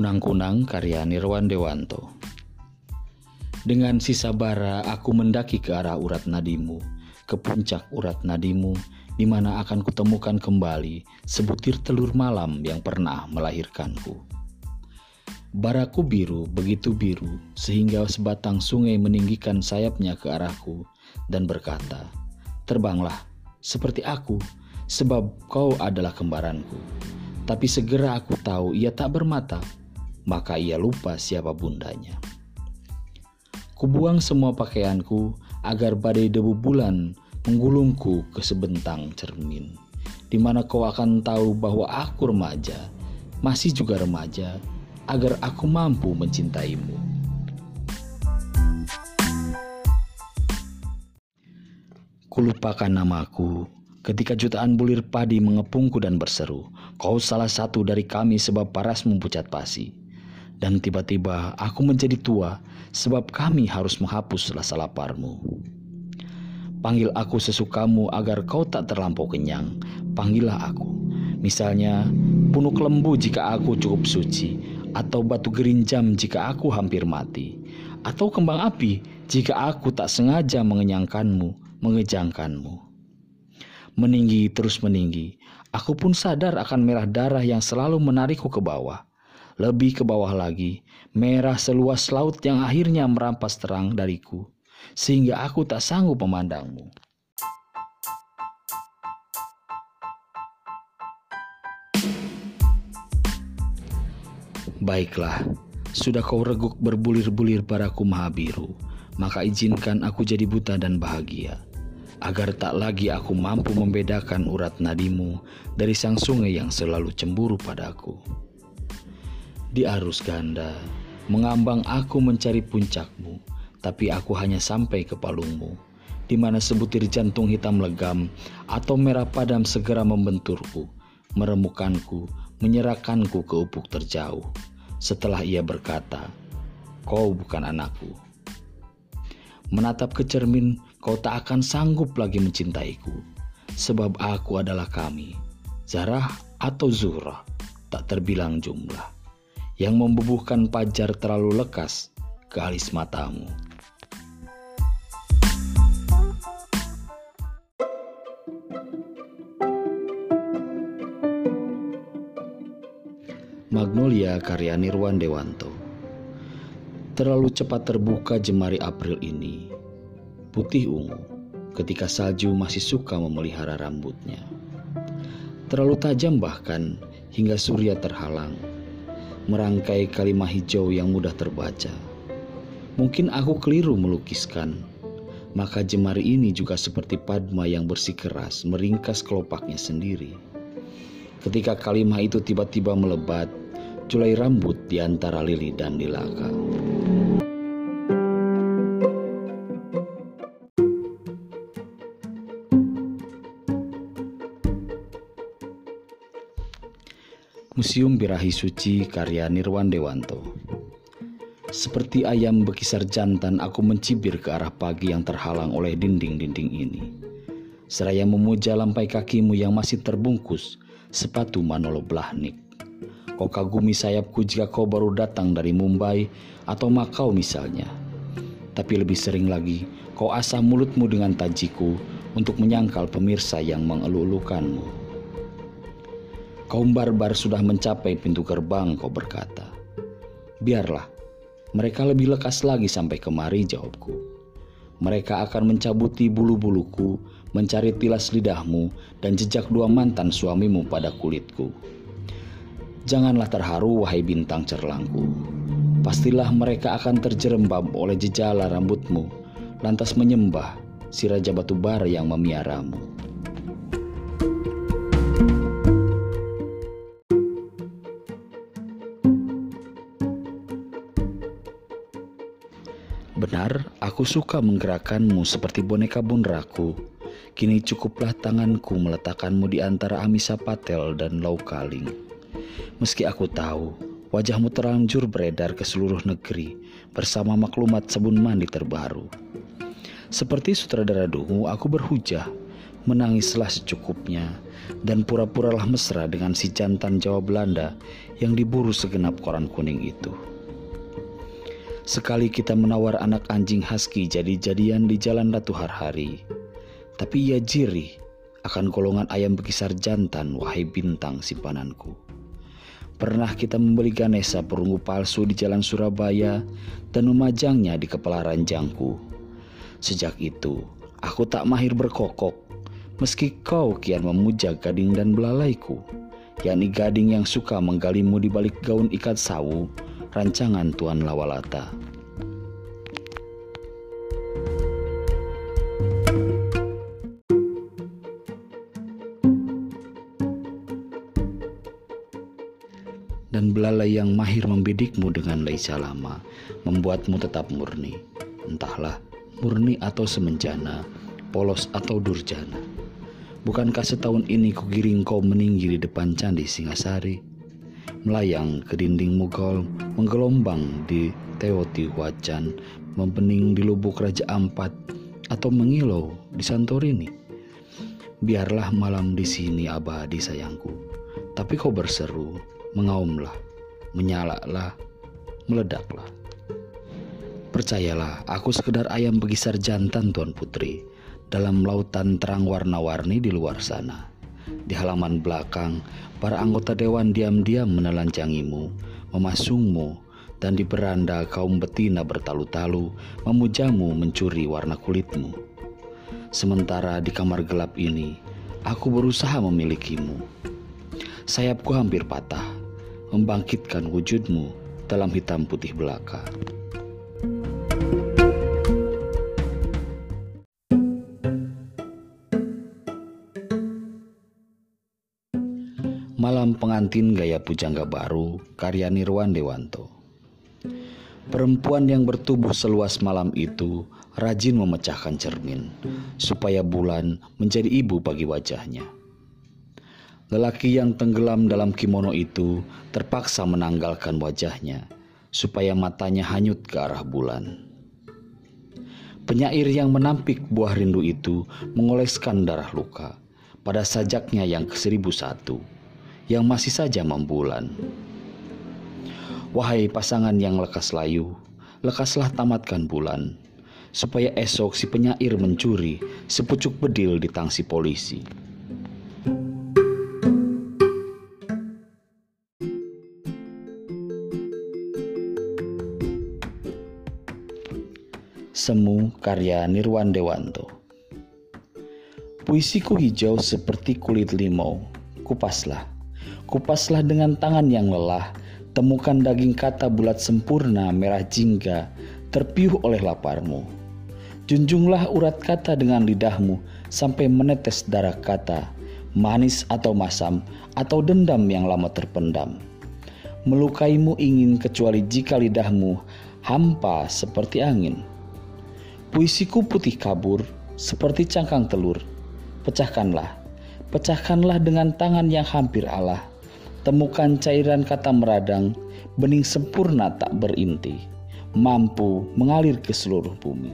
Kunang-kunang karya Nirwan Dewanto. Dengan sisa bara aku mendaki ke arah urat nadimu, ke puncak urat nadimu, di mana akan kutemukan kembali sebutir telur malam yang pernah melahirkanku. Baraku biru, begitu biru, sehingga sebatang sungai meninggikan sayapnya ke arahku dan berkata, Terbanglah, seperti aku, sebab kau adalah kembaranku. Tapi segera aku tahu ia tak bermata, maka ia lupa siapa bundanya. Kubuang semua pakaianku agar badai debu bulan menggulungku ke sebentang cermin, di mana kau akan tahu bahwa aku remaja, masih juga remaja, agar aku mampu mencintaimu. Kulupakan namaku ketika jutaan bulir padi mengepungku dan berseru, kau salah satu dari kami sebab parasmu pucat pasi. Dan tiba-tiba aku menjadi tua sebab kami harus menghapus rasa laparmu. Panggil aku sesukamu agar kau tak terlampau kenyang. Panggillah aku. Misalnya, punuk lembu jika aku cukup suci, atau batu gerinjam jika aku hampir mati, atau kembang api jika aku tak sengaja mengenyangkanmu, mengejangkanmu. Meninggi terus meninggi, aku pun sadar akan merah darah yang selalu menarikku ke bawah lebih ke bawah lagi, merah seluas laut yang akhirnya merampas terang dariku, sehingga aku tak sanggup memandangmu. Baiklah, sudah kau reguk berbulir-bulir padaku maha biru, maka izinkan aku jadi buta dan bahagia, agar tak lagi aku mampu membedakan urat nadimu dari sang sungai yang selalu cemburu padaku. Di arus ganda, mengambang aku mencari puncakmu, tapi aku hanya sampai ke palungmu, di mana sebutir jantung hitam legam atau merah padam segera membenturku, meremukanku, menyerahkanku ke upuk terjauh. Setelah ia berkata, "Kau bukan anakku." Menatap ke cermin, kau tak akan sanggup lagi mencintaiku, sebab aku adalah kami, Zarah atau Zuhra, tak terbilang jumlah yang membubuhkan pajar terlalu lekas ke alis matamu. Magnolia karya Nirwan Dewanto. Terlalu cepat terbuka jemari April ini. Putih ungu ketika salju masih suka memelihara rambutnya. Terlalu tajam bahkan hingga surya terhalang merangkai kalimat hijau yang mudah terbaca. Mungkin aku keliru melukiskan, maka jemari ini juga seperti Padma yang bersikeras meringkas kelopaknya sendiri. Ketika kalimat itu tiba-tiba melebat, julai rambut di antara lili dan nilaka. Museum Birahi Suci karya Nirwan Dewanto. Seperti ayam bekisar jantan, aku mencibir ke arah pagi yang terhalang oleh dinding-dinding ini. Seraya memuja lampai kakimu yang masih terbungkus sepatu Manolo Blahnik. Kau kagumi sayapku jika kau baru datang dari Mumbai atau Makau misalnya. Tapi lebih sering lagi, kau asah mulutmu dengan tajiku untuk menyangkal pemirsa yang mengeluh-elukanmu. Kaum barbar sudah mencapai pintu gerbang, kau berkata. Biarlah, mereka lebih lekas lagi sampai kemari, jawabku. Mereka akan mencabuti bulu-buluku, mencari tilas lidahmu, dan jejak dua mantan suamimu pada kulitku. Janganlah terharu, wahai bintang cerlangku. Pastilah mereka akan terjerembab oleh jejala rambutmu, lantas menyembah si Raja Batu Bara yang memiaramu. Benar, aku suka menggerakkanmu seperti boneka bunraku. Kini cukuplah tanganku meletakkanmu di antara Amisa Patel dan Lau Kaling. Meski aku tahu, wajahmu terlanjur beredar ke seluruh negeri bersama maklumat sabun mandi terbaru. Seperti sutradara dungu, aku berhujah menangislah secukupnya, dan pura-puralah mesra dengan si jantan Jawa Belanda yang diburu segenap koran kuning itu. Sekali kita menawar anak anjing husky jadi-jadian di jalan Ratu Harhari, tapi ia jirih akan golongan ayam bekisar jantan, wahai bintang simpananku. Pernah kita membeli Ganesha perunggu palsu di jalan Surabaya dan memajangnya di kepala ranjangku. Sejak itu, aku tak mahir berkokok, meski kau kian memuja gading dan belalaiku, yakni gading yang suka menggalimu di balik gaun ikat sawu, rancangan Tuan Lawalata. dan belalai yang mahir membidikmu dengan leisa lama, membuatmu tetap murni. Entahlah, murni atau semenjana, polos atau durjana. Bukankah setahun ini kugiring kau meninggi di depan candi Singasari? Melayang ke dinding Mughal, menggelombang di Teotihuacan, mempening di lubuk Raja Ampat, atau mengilau di Santorini. Biarlah malam di sini abadi sayangku, tapi kau berseru, mengaumlah, menyalalah, meledaklah. Percayalah, aku sekedar ayam begisar jantan Tuan Putri dalam lautan terang warna-warni di luar sana. Di halaman belakang, para anggota dewan diam-diam menelanjangimu, memasungmu, dan di beranda kaum betina bertalu-talu memujamu mencuri warna kulitmu. Sementara di kamar gelap ini, aku berusaha memilikimu. Sayapku hampir patah, membangkitkan wujudmu dalam hitam putih belaka. Pengantin gaya pujangga baru karya Nirwan Dewanto. Perempuan yang bertubuh seluas malam itu rajin memecahkan cermin supaya bulan menjadi ibu bagi wajahnya. Lelaki yang tenggelam dalam kimono itu terpaksa menanggalkan wajahnya supaya matanya hanyut ke arah bulan. Penyair yang menampik buah rindu itu mengoleskan darah luka pada sajaknya yang ke seribu satu yang masih saja membulan. Wahai pasangan yang lekas layu, lekaslah tamatkan bulan, supaya esok si penyair mencuri sepucuk bedil di tangsi polisi. Semu karya Nirwan Dewanto Puisiku hijau seperti kulit limau, kupaslah Kupaslah dengan tangan yang lelah, temukan daging kata bulat sempurna merah jingga, terpiuh oleh laparmu. Junjunglah urat kata dengan lidahmu sampai menetes darah kata, manis atau masam, atau dendam yang lama terpendam. Melukaimu ingin kecuali jika lidahmu hampa seperti angin. Puisiku putih kabur seperti cangkang telur. Pecahkanlah, pecahkanlah dengan tangan yang hampir Allah Temukan cairan kata meradang, bening sempurna tak berinti, mampu mengalir ke seluruh bumi.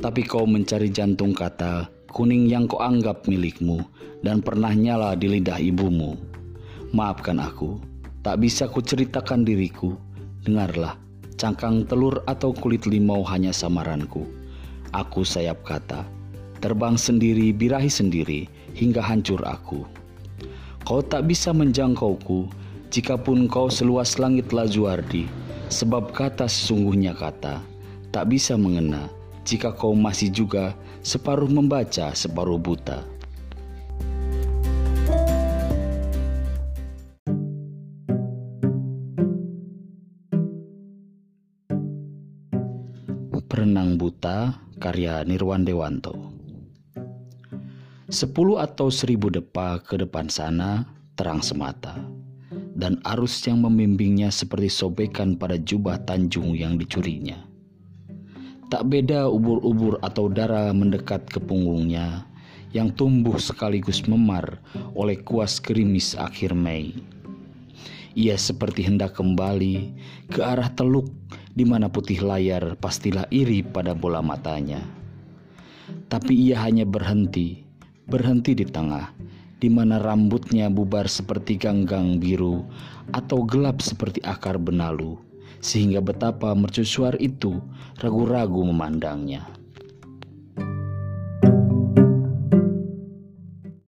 Tapi kau mencari jantung kata kuning yang kau anggap milikmu dan pernah nyala di lidah ibumu. Maafkan aku, tak bisa kuceritakan diriku. Dengarlah, Cangkang telur atau kulit limau hanya samaranku. Aku sayap kata, terbang sendiri birahi sendiri hingga hancur aku. Kau tak bisa menjangkauku, jikapun kau seluas langit lajuardi, sebab kata sesungguhnya kata, tak bisa mengena jika kau masih juga separuh membaca, separuh buta. Perenang Buta karya Nirwan Dewanto Sepuluh atau seribu depa ke depan sana terang semata dan arus yang membimbingnya seperti sobekan pada jubah tanjung yang dicurinya. Tak beda ubur-ubur atau darah mendekat ke punggungnya yang tumbuh sekaligus memar oleh kuas gerimis akhir Mei. Ia seperti hendak kembali ke arah teluk di mana putih layar pastilah iri pada bola matanya. Tapi ia hanya berhenti, berhenti di tengah, di mana rambutnya bubar seperti ganggang biru atau gelap seperti akar benalu, sehingga betapa mercusuar itu ragu-ragu memandangnya.